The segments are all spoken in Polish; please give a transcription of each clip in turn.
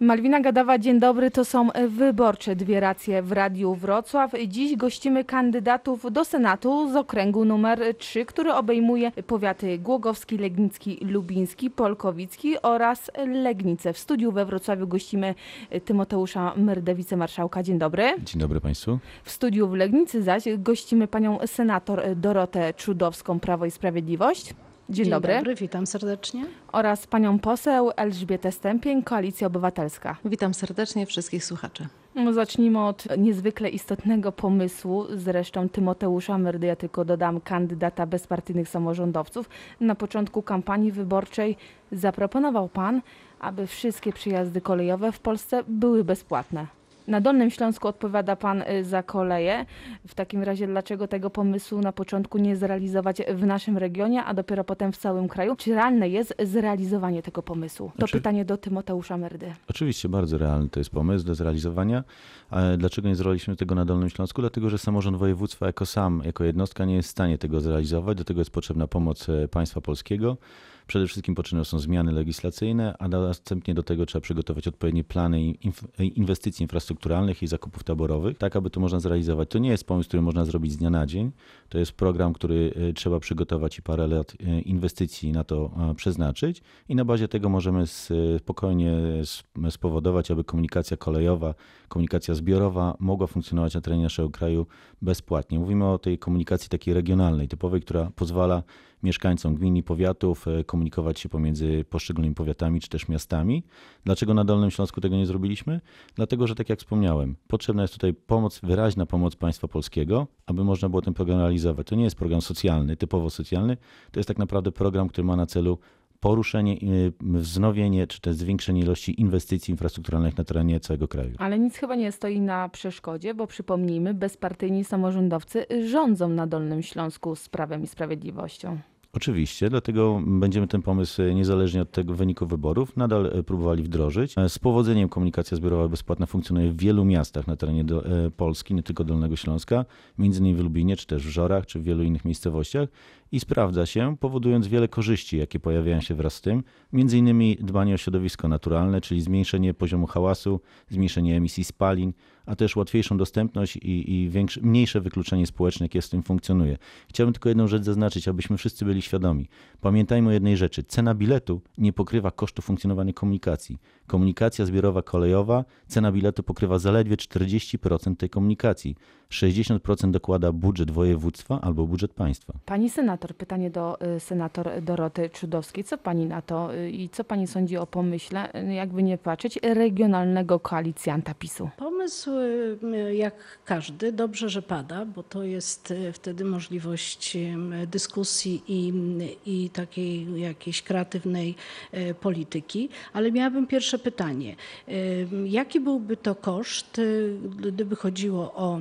Malwina Gadawa, dzień dobry. To są wyborcze dwie racje w Radiu Wrocław. Dziś gościmy kandydatów do Senatu z okręgu numer 3, który obejmuje powiaty Głogowski, Legnicki, Lubiński, Polkowicki oraz Legnice. W studiu we Wrocławiu gościmy Tymoteusza Myrdę, wicemarszałka. Dzień dobry. Dzień dobry Państwu. W studiu w Legnicy zaś gościmy panią senator Dorotę Czudowską, Prawo i Sprawiedliwość. Dzień, Dzień dobry. dobry, witam serdecznie. Oraz panią poseł Elżbietę Stępień, Koalicja Obywatelska. Witam serdecznie wszystkich słuchaczy. No, zacznijmy od niezwykle istotnego pomysłu, zresztą Tymoteusza Myrdy, ja tylko dodam, kandydata bezpartyjnych samorządowców. Na początku kampanii wyborczej zaproponował pan, aby wszystkie przejazdy kolejowe w Polsce były bezpłatne. Na Dolnym Śląsku odpowiada pan y, za koleje. W takim razie dlaczego tego pomysłu na początku nie zrealizować w naszym regionie, a dopiero potem w całym kraju? Czy realne jest zrealizowanie tego pomysłu? To Znaczy- pytanie do Tymoteusza Myrdy. Oczywiście bardzo realny to jest pomysł do zrealizowania. Ale dlaczego nie zrobiliśmy tego na Dolnym Śląsku? Dlatego, że samorząd województwa jako sam, jako jednostka nie jest w stanie tego zrealizować. Do tego jest potrzebna pomoc e, państwa polskiego. Przede wszystkim potrzebne są zmiany legislacyjne, a następnie do tego trzeba przygotować odpowiednie plany inwestycji infrastrukturalnych i zakupów taborowych, tak aby to można zrealizować. To nie jest pomysł, który można zrobić z dnia na dzień. To jest program, który e, trzeba przygotować i parę lat e, inwestycji na to e, przeznaczyć i na bazie tego możemy spokojnie spowodować, aby komunikacja kolejowa, komunikacja zbiorowa mogła funkcjonować na terenie naszego kraju bezpłatnie. Mówimy o tej komunikacji takiej regionalnej, typowej, która pozwala mieszkańcom gmin i powiatów e, komunikować się pomiędzy poszczególnymi powiatami czy też miastami. Dlaczego na Dolnym Śląsku tego nie zrobiliśmy? Dlatego, że tak jak wspomniałem, potrzebna jest tutaj pomoc, wyraźna pomoc państwa polskiego, aby można było ten program realizować. To nie jest program socjalny, typowo socjalny, to jest tak naprawdę program, który ma na celu poruszenie, y, wznowienie czy też zwiększenie ilości inwestycji infrastrukturalnych na terenie całego kraju. Ale nic chyba nie stoi na przeszkodzie, bo przypomnijmy, bezpartyjni samorządowcy rządzą na Dolnym Śląsku z Prawem i Sprawiedliwością. Oczywiście, dlatego będziemy ten pomysł e, niezależnie od tego wyniku wyborów nadal e, próbowali wdrożyć. E, Z powodzeniem komunikacja zbiorowa bezpłatna funkcjonuje w wielu miastach na terenie do, e, Polski, nie tylko Dolnego Śląska, między innymi w Lubinie, czy też w Żorach, czy w wielu innych miejscowościach i sprawdza się, powodując wiele korzyści, jakie pojawiają się wraz z tym, innymi dbanie o środowisko naturalne, czyli zmniejszenie poziomu hałasu, zmniejszenie emisji spalin, a też łatwiejszą dostępność i, i większe, mniejsze wykluczenie społeczne, jakie z tym funkcjonuje. Chciałbym tylko jedną rzecz zaznaczyć, abyśmy wszyscy byli świadomi. Pamiętajmy o jednej rzeczy. Cena biletu nie pokrywa kosztu funkcjonowania komunikacji. Komunikacja zbiorowa kolejowa, cena biletu pokrywa zaledwie 40% tej komunikacji. 60% dokłada budżet województwa albo budżet państwa. Pani senator, pytanie do y, senator Doroty Czudowskiej. Co pani na to y, i co pani sądzi o pomyśle, y, jakby nie patrzeć, regionalnego koalicjanta PiSu? Pomysł, jak każdy, dobrze, że pada, bo to jest wtedy możliwość dyskusji i, i takiej jakiejś kreatywnej polityki. Ale miałabym pierwsze pytanie. Jaki byłby to koszt, gdyby chodziło o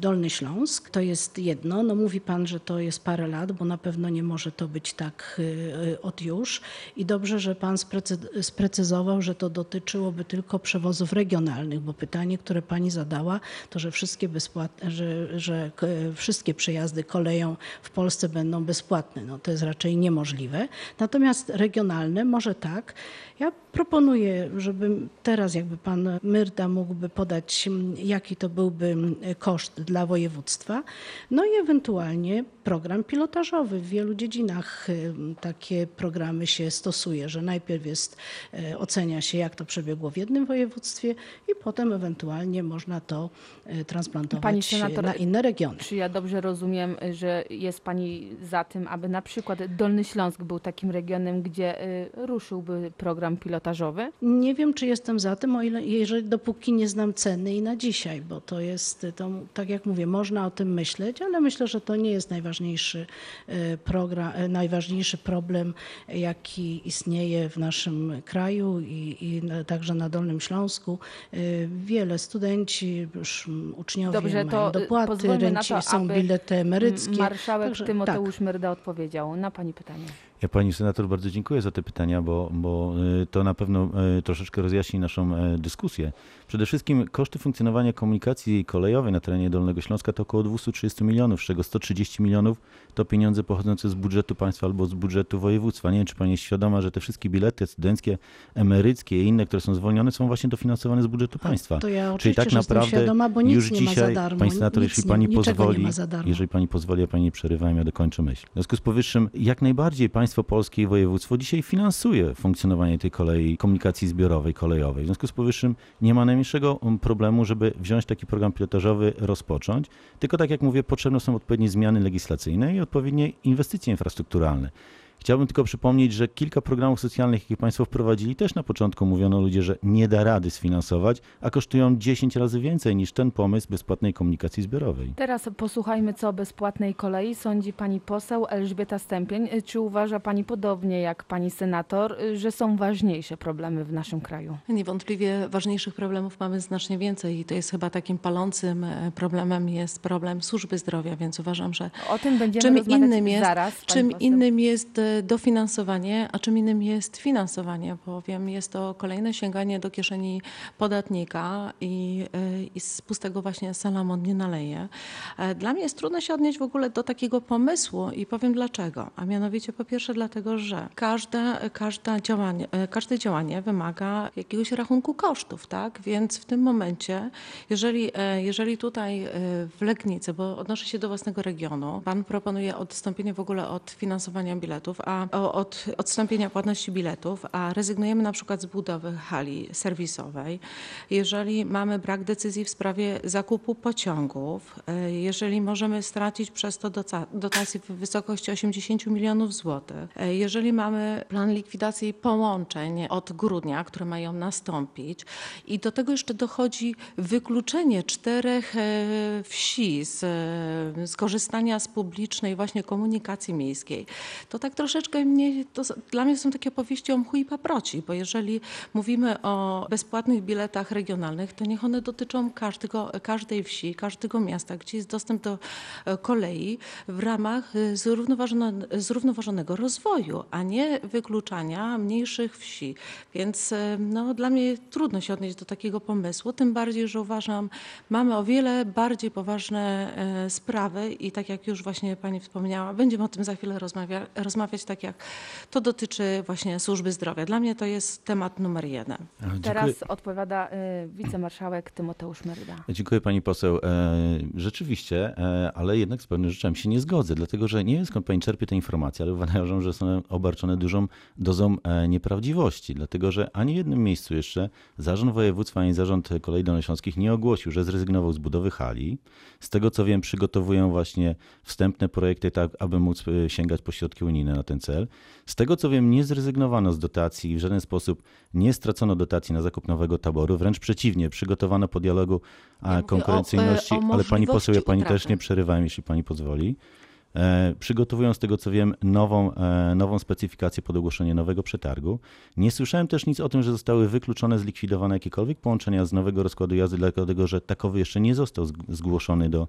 Dolny Śląsk? To jest jedno. No mówi pan, że to jest parę lat, bo na pewno nie może to być tak y, y, od już. I dobrze, że pan sprecy- sprecyzował, że to dotyczyłoby tylko przewozów regionalnych, bo pytanie, które pani zadała, to że wszystkie bezpłatne, że, że wszystkie przejazdy koleją w Polsce będą bezpłatne. No to jest raczej niemożliwe. Natomiast regionalne może tak. Ja proponuję, żeby teraz jakby pan Myrda mógłby podać, jaki to byłby koszt dla województwa, no i ewentualnie program pilotażowy. W wielu dziedzinach takie programy się stosuje, że najpierw jest, y, ocenia się, jak to przebiegło w jednym województwie i potem ewentualnie można to y, transplantować Pani y, senator, na inne regiony. Czy ja dobrze rozumiem, że jest pani za tym, aby na przykład Dolny Śląsk był takim regionem, gdzie ruszyłby program pilotażowy? Nie wiem, czy jestem za tym, o ile, jeżeli dopóki nie znam ceny i na dzisiaj, bo to jest, to, tak jak mówię, można o tym myśleć, ale myślę, że to nie jest najważniejszy e, program, e, najważniejszy problem, jaki istnieje w naszym kraju i, i na, także na Dolnym Śląsku. E, Wiele studenci, uczniowie Dobrze, mają y, dopłaty, renci, to, są bilety emeryckie. Marszałek Także- Tymoteusz tak. Myrda odpowiedział na pani pytanie. Ja pani senator bardzo dziękuję za te pytania, bo, bo y, to na pewno y, troszeczkę rozjaśni naszą e, dyskusję. Przede wszystkim koszty funkcjonowania komunikacji kolejowej na terenie Dolnego Śląska to około 230 milionów, z czego 130 milionów to pieniądze pochodzące z budżetu państwa albo z budżetu województwa. Nie wiem, czy pani jest świadoma, że te wszystkie bilety studenckie, emeryckie i inne, które są zwolnione, są właśnie dofinansowane z budżetu państwa. To ja Czyli tak naprawdę świadoma, bo nic już nie ma dzisiaj, za darmo. pani senator, nic jeśli pani pozwoli, ma jeżeli pani pozwoli, ja pani nie przerywałem, ja dokończę myśl. W związku z powyższym, jak najbardziej państwo polskie i województwo dzisiaj finansuje funkcjonowanie tej kolei, komunikacji zbiorowej, kolejowej. W związku z powyższym nie ma najmniejszego um, problemu, żeby wziąć taki program pilotażowy, rozpocząć. Tylko tak jak mówię, potrzebne są odpowiednie zmiany legislacyjne i odpowiednie inwestycje infrastrukturalne. Chciałbym tylko przypomnieć, że kilka programów socjalnych, jakie Państwo wprowadzili, też na początku mówiono ludzie, że nie da rady sfinansować, a kosztują 10 razy więcej niż ten pomysł bezpłatnej komunikacji zbiorowej. Teraz posłuchajmy, co o bezpłatnej kolei sądzi pani poseł Elżbieta Stępień. Czy uważa pani podobnie jak pani senator, że są ważniejsze problemy w naszym kraju? Niewątpliwie ważniejszych problemów mamy znacznie więcej i to jest chyba takim palącym e, problemem jest problem służby zdrowia, więc uważam, że O tym będziemy czym rozmawiać innym jest, zaraz. czym poseł. innym jest e, dofinansowanie, a czym innym jest finansowanie, bowiem jest to kolejne sięganie do kieszeni podatnika i, i z pustego właśnie salamon nie naleje. E, Dla mnie jest trudno się odnieść w ogóle do takiego pomysłu i powiem dlaczego. A mianowicie po pierwsze dlatego, że każde, każde, działanie, e, każde działanie wymaga jakiegoś rachunku kosztów, tak? Więc w tym momencie, jeżeli, e, jeżeli tutaj w Legnicy, bo odnoszę się do własnego regionu, pan proponuje odstąpienie w ogóle od finansowania biletów, a od odstąpienia płatności biletów, a rezygnujemy na przykład z budowy hali serwisowej, jeżeli mamy brak decyzji w sprawie zakupu pociągów, e, jeżeli możemy stracić przez to dotacje w wysokości 80 milionów złotych, e, jeżeli mamy plan likwidacji połączeń od grudnia, które mają nastąpić i do tego jeszcze dochodzi wykluczenie czterech e, wsi z, e, z publicznej właśnie komunikacji miejskiej, to tak troszeczkę mnie, to, dla mnie są takie opowieści o mchu i paproci, bo jeżeli mówimy o bezpłatnych biletach regionalnych, to niech one dotyczą każdego, każdej wsi, każdego miasta, gdzie jest dostęp do e, kolei w ramach e, zrównoważone, zrównoważonego rozwoju, a nie wykluczania mniejszych wsi. Więc e, no, dla mnie trudno się odnieść do takiego pomysłu, tym bardziej, że uważam, mamy o wiele bardziej poważne sprawy i tak jak już właśnie Pani wspomniała, będziemy o tym za chwilę rozmawia, rozmawiać, tak jak to dotyczy właśnie służby zdrowia. Dla mnie to jest temat numer jeden. Dziękuję. Teraz odpowiada y, wicemarszałek Tymoteusz Merda. Dziękuję pani poseł. E, Rzeczywiście, e, ale jednak z pewnym rzeczami się nie zgodzę, dlatego że nie wiem skąd pani czerpie te informacje, ale uważam, że są one obarczone dużą dozą e, nieprawdziwości, dlatego że ani w jednym miejscu jeszcze Zarząd Województwa ani Zarząd Kolei Dolnośląskich nie ogłosił, że zrezygnował z budowy hali. Z tego co wiem, przygotowują właśnie wstępne projekty tak, aby móc sięgać po środki unijne na ten cel. Z tego co wiem, nie zrezygnowano z dotacji i w żaden sposób nie stracono dotacji na zakup nowego taboru, wręcz przeciwnie, przygotowano po dialogu Ja o, konkurencyjności, e, o ale pani poseł, ja pani utraty. też nie przerywałem, jeśli pani pozwoli. E, przygotowują z tego co wiem nową, e, nową specyfikację pod ogłoszenie nowego przetargu. Nie słyszałem też nic o tym, że zostały wykluczone, zlikwidowane jakiekolwiek połączenia z nowego rozkładu jazdy, dlatego że takowy jeszcze nie został zg- zgłoszony do,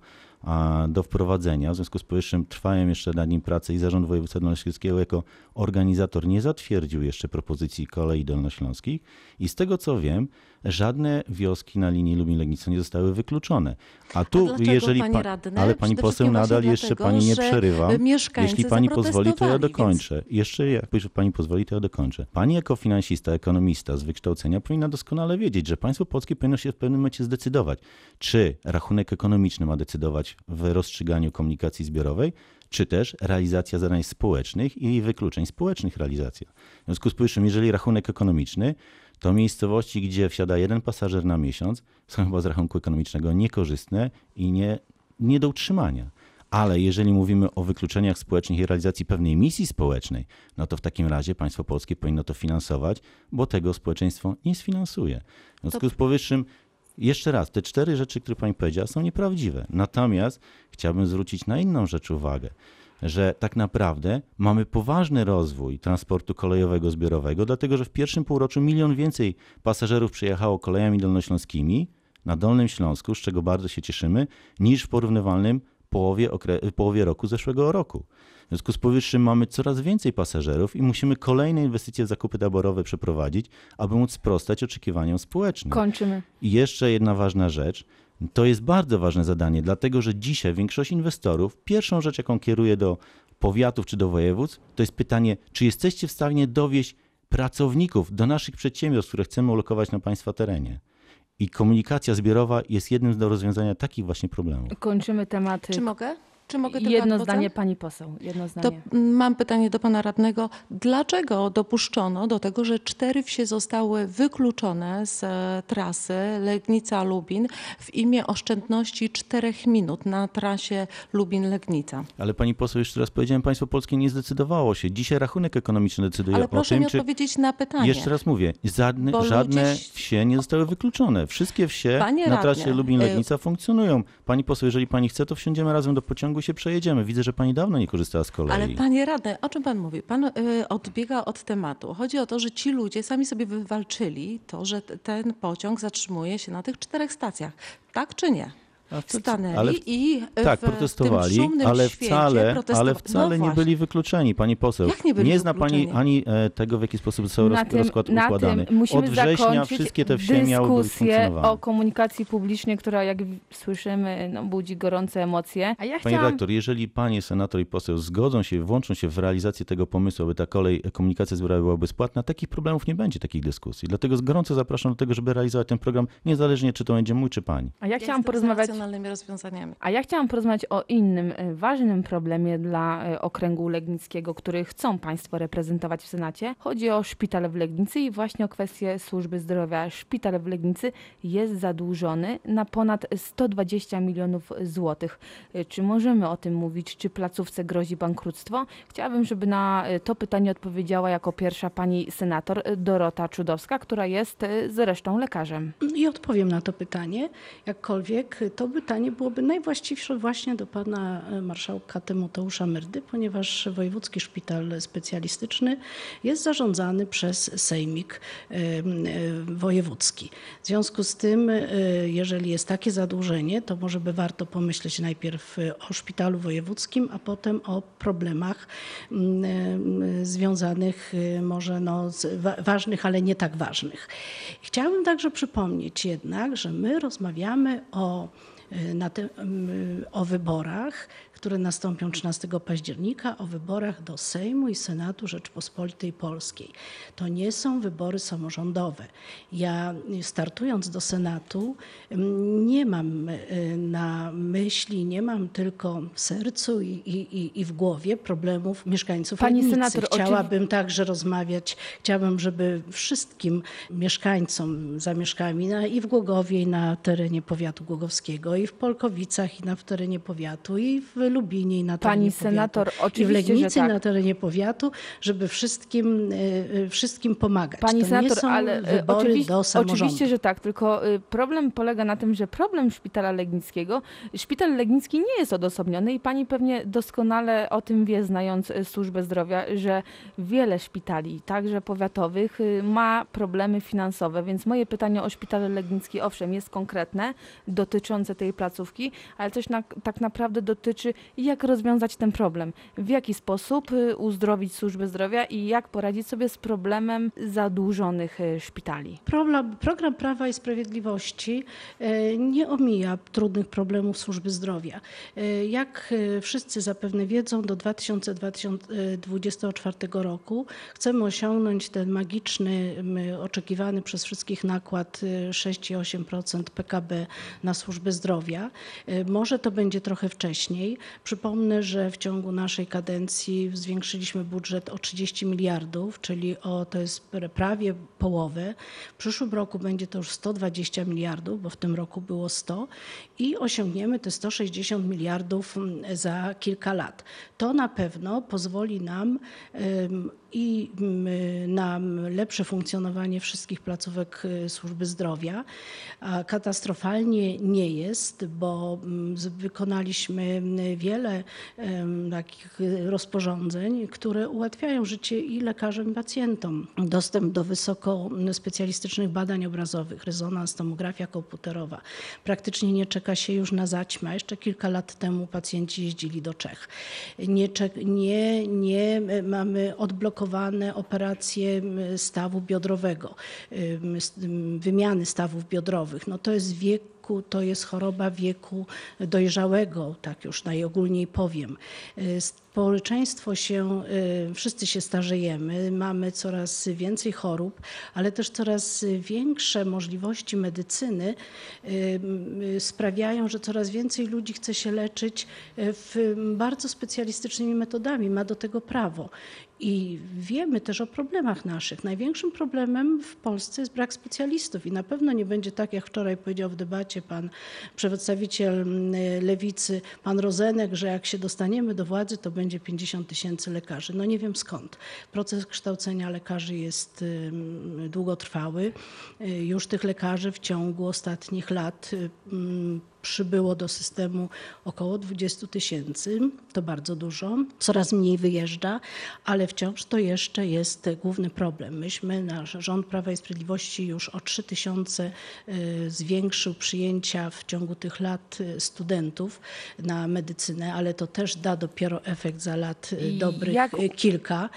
do wprowadzenia. W związku z powyższym trwają jeszcze nad nim prace i Zarząd Województwa Dolnośląskiego jako organizator nie zatwierdził jeszcze propozycji kolei dolnośląskich i z tego co wiem, żadne wioski na linii Lubin-Legnica nie zostały wykluczone. A tu, dlaczego, jeżeli panie pa- radny? ale pani poseł nadal jeszcze dlatego, pani nie przerywa. Jeśli pani pozwoli, to ja dokończę. Jeszcze jak pani pozwoli, to ja dokończę. Pani jako finansista, ekonomista z wykształcenia powinna doskonale wiedzieć, że państwo polskie powinno się w pewnym momencie zdecydować, czy rachunek ekonomiczny ma decydować w rozstrzyganiu komunikacji zbiorowej, czy też realizacja zadań społecznych i wykluczeń społecznych realizacja. W związku z powyższym, jeżeli rachunek ekonomiczny, to miejscowości, gdzie wsiada jeden pasażer na miesiąc, są chyba z rachunku ekonomicznego niekorzystne i nie, nie do utrzymania. Ale jeżeli mówimy o wykluczeniach społecznych i realizacji pewnej misji społecznej, no to w takim razie państwo polskie powinno to finansować, bo tego społeczeństwo nie sfinansuje. W związku z powyższym, jeszcze raz, te cztery rzeczy, które pani powiedziała, są nieprawdziwe. Natomiast chciałbym zwrócić na inną rzecz uwagę, że tak naprawdę mamy poważny rozwój transportu kolejowego zbiorowego, dlatego że w pierwszym półroczu milion więcej pasażerów przyjechało kolejami dolnośląskimi na Dolnym Śląsku, z czego bardzo się cieszymy, niż w porównywalnym połowie, połowie roku zeszłego roku. W związku z powyższym mamy coraz więcej pasażerów i musimy kolejne inwestycje w zakupy taborowe przeprowadzić, aby móc sprostać oczekiwaniom społecznym. Kończymy. I jeszcze jedna ważna rzecz. To jest bardzo ważne zadanie, dlatego że dzisiaj większość inwestorów, pierwszą rzecz, jaką kieruje do powiatów czy do województw, to jest pytanie, czy jesteście w stanie dowieść pracowników do naszych przedsiębiorstw, które chcemy ulokować na Państwa terenie. I komunikacja zbiorowa jest jednym z do rozwiązania takich właśnie problemów. Kończymy tematy. Czy mogę? Czy mogę tylko Jedno zdanie pani poseł. Jedno To zdanie. mm, mam pytanie do pana radnego. Dlaczego dopuszczono do tego, że cztery wsie zostały wykluczone z e, trasy Legnica-Lubin w imię oszczędności czterech minut na trasie Lubin-Legnica? Ale pani poseł, jeszcze raz powiedziałem, państwo polskie nie zdecydowało się. Dzisiaj rachunek ekonomiczny decyduje Ale o proszę tym, mi czy... odpowiedzieć na pytanie. Jeszcze raz mówię, żadne, Bo żadne ludzie- wsie nie zostały wykluczone. Wszystkie wsie Panie na trasie Lubin-Legnica funkcjonują. Pani poseł, jeżeli pani chce, to wsiądziemy razem do pociągu i się przejedziemy. Widzę, że pani dawno nie korzystała z kolei. Ale panie radny, o czym pan mówi? Pan y, odbiega od tematu. Chodzi o to, że ci ludzie sami sobie wywalczyli to, że ten pociąg zatrzymuje się na tych czterech stacjach. Tak czy nie? W Stanęli ale- i Tak, w tym protestowali, szumnym ale świecie wcale, protestowa- ale No wcale nie właśnie. byli wykluczeni, pani poseł. Jak nie byli zna pani ani e, tego, w jaki sposób został Na roz, tym, rozkład na układany. tym musimy Od września wszystkie te wsie miały być dyskusję funkcjonowane. o komunikacji publicznej, która jak w- słyszymy no, budzi gorące emocje. A ja Panie chciałam... redaktor, jeżeli panie senator i poseł zgodzą się, włączą się w realizację tego pomysłu, aby ta kolej, komunikacja zbiorowa była bezpłatna, takich problemów nie będzie, takich dyskusji. Dlatego gorąco zapraszam do tego, żeby realizować ten program, niezależnie czy to będzie mój, czy pani. A ja chciałam porozmawiać... racjonalnymi rozwiązaniami. A ja chciałam porozmawiać o innym e, ważnym problemie dla e, okręgu legnickiego, który chcą Państwo reprezentować w Senacie. Chodzi o szpital w Legnicy i właśnie o kwestię służby zdrowia. Szpital w Legnicy jest zadłużony na ponad 120 milionów złotych. E, Czy możemy o tym mówić? Czy placówce grozi bankructwo? Chciałabym, żeby na to pytanie odpowiedziała jako pierwsza pani senator Dorota Czudowska, która jest zresztą lekarzem. I odpowiem na to pytanie. Jakkolwiek to pytanie byłoby najwłaściwsze właśnie do pana e, marszałka Tymoteusza Myrdy, ponieważ Wojewódzki Szpital Specjalistyczny jest zarządzany przez Sejmik e, e, Wojewódzki. W związku z tym, jeżeli jest takie zadłużenie, to może by warto pomyśleć najpierw o szpitalu wojewódzkim, a potem o problemach związanych może no, ważnych, ale nie tak ważnych. Chciałabym także przypomnieć jednak, że my rozmawiamy o, na mm, o wyborach, które nastąpią 13 października, o wyborach do Sejmu i Senatu Rzeczpospolitej Polskiej. To nie są wybory samorządowe. Ja startując do Senatu nie mam y, na myśli, nie mam tylko w sercu i, i, i- w głowie problemów mieszkańców Pani Legnicy. senator, Chciałabym także rozmawiać, chciałabym, żeby wszystkim mieszkańcom zamieszkami na, i w Głogowie, i na terenie powiatu głogowskiego, i w Polkowicach, i na w terenie powiatu, i w Lubinie, i na terenie Pani powiatu, senator, i w oczywiście, Legnicy, tak. na terenie powiatu, żeby wszystkim, y, y, wszystkim pomagać. Pani to senator, ale e, wybory oczywiście, oczywiście, że tak, tylko problem polega na tym, że problem szpitala legnickiego, szpital legnicki nie jest odosobniony i pani pewnie doskonale o tym wie, znając służbę zdrowia, że wiele szpitali, także powiatowych, ma problemy finansowe, więc moje pytanie o szpital legnicki, owszem, jest konkretne, dotyczące tej placówki, ale też na, tak naprawdę dotyczy, jak rozwiązać ten problem, w jaki sposób y, uzdrowić służbę zdrowia i jak poradzić sobie z problemem zadłużonych y, szpitali. Problem, program Prawa i Sprawiedliwości e, nie omija trudnych problemów służby zdrowia. Jak wszyscy zapewne wiedzą, do 2024 roku chcemy osiągnąć ten magiczny, oczekiwany przez wszystkich nakład e, 6,8% PKB na służbę zdrowia. Może to będzie trochę wcześniej. Przypomnę, że w ciągu naszej kadencji zwiększyliśmy budżet o 30 miliardów, czyli o, to jest prawie połowę. W przyszłym roku będzie to już 120 miliardów, bo w tym roku było 100 i osiągniemy te 160 miliardów mm, za kilka lat. To na pewno pozwoli nam i mm, na lepsze funkcjonowanie wszystkich placówek y, służby zdrowia. Katastrofalnie nie jest, bo mm, wykonaliśmy mm, wiele takich rozporządzeń, które ułatwiają życie i lekarzom, i pacjentom. Dostęp do wysoko specjalistycznych badań obrazowych, rezonans, tomografia komputerowa. Praktycznie nie czeka się już na zaćmę. Jeszcze kilka lat temu pacjenci jeździli do Czech. Nie, nie, nie e, mamy operacje stawu biodrowego, wymiany stawów biodrowych. No to jest wieku, to jest choroba wieku dojrzałego, tak już najogólniej powiem. Y, Społeczeństwo się, y, wszyscy się starzejemy, mamy coraz więcej chorób, ale też coraz większe możliwości medycyny y, sprawiają, że coraz więcej ludzi chce się leczyć bardzo specjalistycznymi metodami, ma do tego prawo. I wiemy też o problemach naszych. Największym problemem w Polsce jest brak specjalistów i na pewno nie będzie tak, jak wczoraj powiedział w debacie pan przedstawiciel mm, lewicy, pan Rozenek, że jak się dostaniemy do władzy, to będzie 50 tysięcy lekarzy. No nie wiem skąd. Proces kształcenia lekarzy jest długotrwały. Y, Już tych lekarzy w ciągu ostatnich lat y, mm, przybyło do systemu około 20 tysięcy. To bardzo dużo. Coraz mniej wyjeżdża, ale wciąż to jeszcze jest główny problem. Myśmy, nasz rząd Prawa i Sprawiedliwości już o 3 tysiące y, zwiększył przyjęcia w ciągu tych lat y, studentów na medycynę, ale to też da dopiero efekt za lat y, I dobrych jak- kilka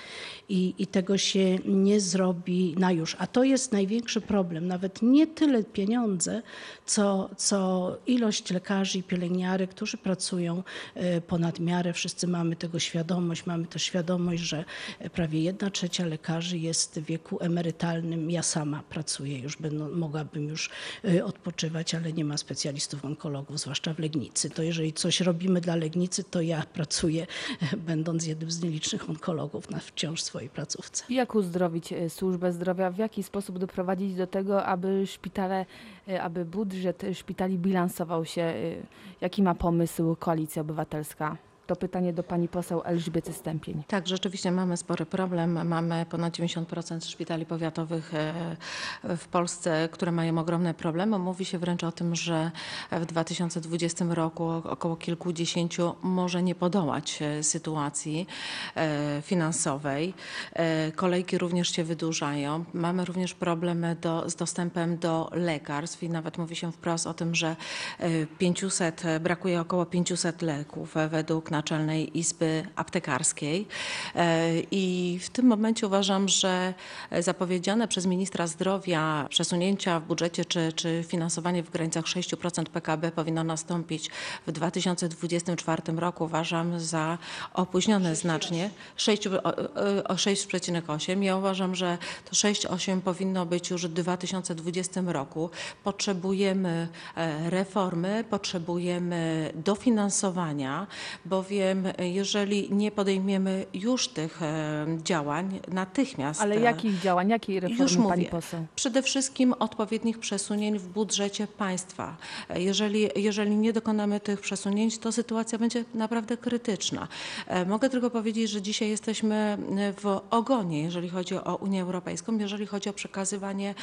i, i tego się nie zrobi na już. A to jest największy problem. Nawet nie tyle pieniądze, co, co ilość lekarzy i pielęgniarek, którzy pracują e, ponad miarę. Wszyscy mamy tego świadomość. Mamy też świadomość, że prawie jedna trzecia lekarzy jest w wieku emerytalnym. Ja sama pracuję, już będą, mogłabym już e, odpoczywać, ale nie ma specjalistów onkologów, zwłaszcza w Legnicy. To jeżeli coś robimy dla Legnicy, to ja pracuję, e, będąc jednym z nielicznych onkologów na wciąż swojej placówce. Jak uzdrowić e, służbę zdrowia? W jaki sposób doprowadzić do tego, aby szpitale, e, aby budżet szpitali bilansował się? e, Jaki ma pomysł Koalicja Obywatelska? To pytanie do pani poseł Elżbiety Stępień. Tak, rzeczywiście mamy spory problem. Mamy ponad 90% szpitali powiatowych e, w Polsce, które mają ogromne problemy. Mówi się wręcz o tym, że w 2020 roku około kilkudziesięciu może nie podołać e, sytuacji e, finansowej. Kolejki również się wydłużają. Mamy również problemy do, z dostępem do lekarstw i nawet mówi się wprost o tym, że e, 500, brakuje około 500 leków według Naczelnej Izby Aptekarskiej. E, I w tym momencie uważam, że zapowiedziane przez ministra zdrowia przesunięcia w budżecie czy, czy finansowanie w granicach 6% PKB powinno nastąpić w 2024 roku. Uważam za opóźnione znacznie. 6, o, o 6,8. Ja uważam, że to 6,8 powinno być już w 2020 roku. Potrzebujemy e, reformy, potrzebujemy dofinansowania, bowiem e, jeżeli nie podejmiemy już tych e, działań natychmiast. Ale e, jakich działań, jakiej reformy już mówię. pani poseł? Przede wszystkim odpowiednich przesunięć w budżecie państwa. Jeżeli, jeżeli nie dokonamy tych przesunięć, to sytuacja będzie naprawdę krytyczna. Mogę tylko powiedzieć, że dzisiaj jesteśmy w ogonie, jeżeli chodzi o Unię Europejską, jeżeli chodzi o przekazywanie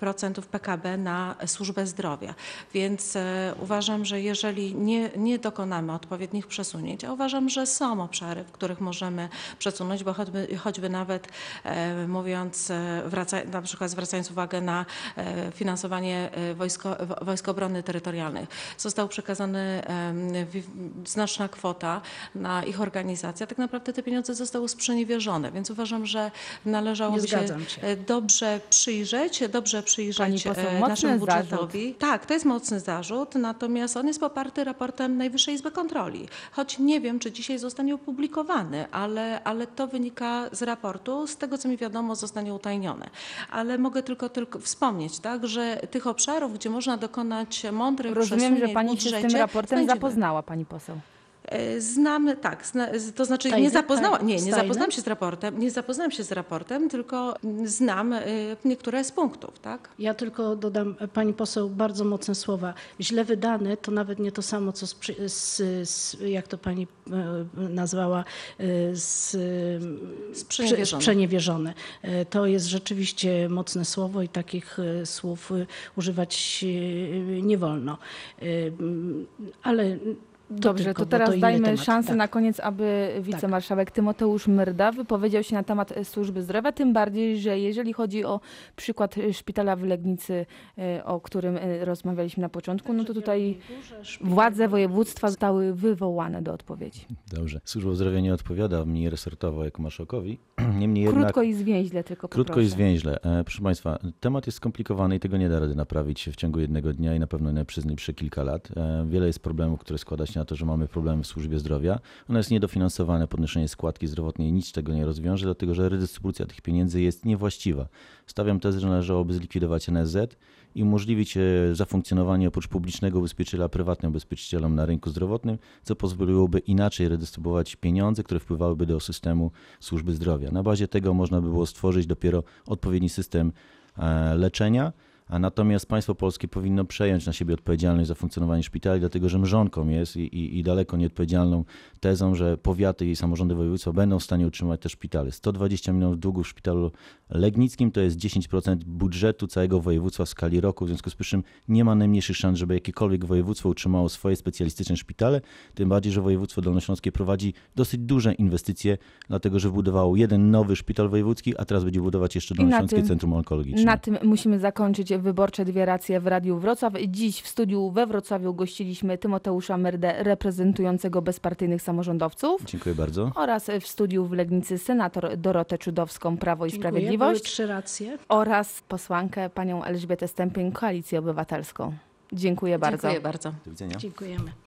procentów PKB na służbę zdrowia. Więc uważam, że jeżeli nie, nie dokonamy odpowiednich przesunięć, a uważam, że są obszary, w których możemy przesunąć, bo choćby, choćby nawet e, mówiąc, e, wraca, na przykład zwracając uwagę na e, finansowanie e, wojsko, wo- Wojsk Obrony Terytorialnych, została przekazana znaczna kwota na ich organizację, a tak naprawdę te pieniądze zostały sprzeniewierzone, więc uważam, że należałoby się się. e, dobrze przyjrzeć, dobrze przyjrzeć poseł, e, naszemu zarzut. budżetowi. Tak, to jest mocny zarzut, natomiast on jest poparty raportem Najwyższej Izby Kontroli. Choć nie wiem, czy dzisiaj zostanie opublikowany, ale, ale to wynika z raportu, z tego co mi wiadomo zostanie utajnione. Ale mogę tylko, tylko wspomnieć, tak, że tych obszarów, gdzie można dokonać mądrych Rozumiem, że pani się z tym raportem znajdziemy. zapoznała, pani poseł. E, Znam, tak, zna, to znaczy nie zapoznałam, Tak, nie, nie zapoznałam się z raportem, nie zapoznałam się z raportem, tylko znam e, niektóre z punktów, tak? Ja tylko dodam, pani poseł, bardzo mocne słowa. Źle wydane to nawet nie to samo, co sprzy- z, z, jak to pani e, nazwała, z, Sprzeniewierzone. sprzeniewierzone. To jest rzeczywiście mocne słowo i takich słów używać nie wolno. Ale Dobrze, tylko, to teraz inny dajmy temat. szansę Tak. na koniec, aby wicemarszałek Tymoteusz Myrda wypowiedział się na temat e, służby zdrowia, tym bardziej, że jeżeli chodzi o przykład e, szpitala w Legnicy, e, o którym rozmawialiśmy na początku, no to tutaj władze województwa zostały wywołane do odpowiedzi. Dobrze. Służba zdrowia nie odpowiada mnie resortowo jako marszałkowi. Niemniej jednak... Krótko i zwięźle tylko Krótko poproszę. i zwięźle. E, proszę Państwa, temat jest skomplikowany i tego nie da rady naprawić w ciągu jednego dnia i na pewno nie przez najbliższe kilka lat. E, wiele jest problemów, które składa się na to, że mamy problemy w służbie zdrowia. Ono jest niedofinansowane, podnoszenie składki zdrowotnej nic tego nie rozwiąże, dlatego że redystrybucja tych pieniędzy jest niewłaściwa. Stawiam tezę, że należałoby zlikwidować NSZ i umożliwić e, zafunkcjonowanie oprócz publicznego ubezpieczyciela prywatnym ubezpieczycielom na rynku zdrowotnym, co pozwoliłoby inaczej redystrybuować pieniądze, które wpływałyby do systemu służby zdrowia. Na bazie tego można by było stworzyć dopiero odpowiedni system e, leczenia, a natomiast państwo polskie powinno przejąć na siebie odpowiedzialność za funkcjonowanie szpitali, dlatego że mrzonką jest i, i, i daleko nieodpowiedzialną tezą, że powiaty i samorządy województwa będą w stanie utrzymać te szpitale. 120 milionów długu w szpitalu legnickim to jest 10% budżetu całego województwa w skali roku, w związku z czym nie ma najmniejszych szans, żeby jakiekolwiek województwo utrzymało swoje specjalistyczne szpitale, tym bardziej, że województwo dolnośląskie prowadzi dosyć duże inwestycje, dlatego że budowało jeden nowy szpital wojewódzki, a teraz będzie budować jeszcze Dolnośląskie tym- Centrum Onkologiczne. Na tym musimy zakończyć wyborcze dwie racje w Radiu Wrocław. Dziś w studiu we Wrocławiu gościliśmy Tymoteusza Myrdę, reprezentującego bezpartyjnych samorządowców. Dziękuję bardzo. oraz w studiu w Legnicy senator Dorotę Czudowską, Prawo i Dziękuję. Były Sprawiedliwość trzy racje. oraz posłankę panią Elżbietę Stępień, Koalicję Obywatelską. Dziękuję bardzo. Dziękuję bardzo. Do widzenia. Dziękujemy.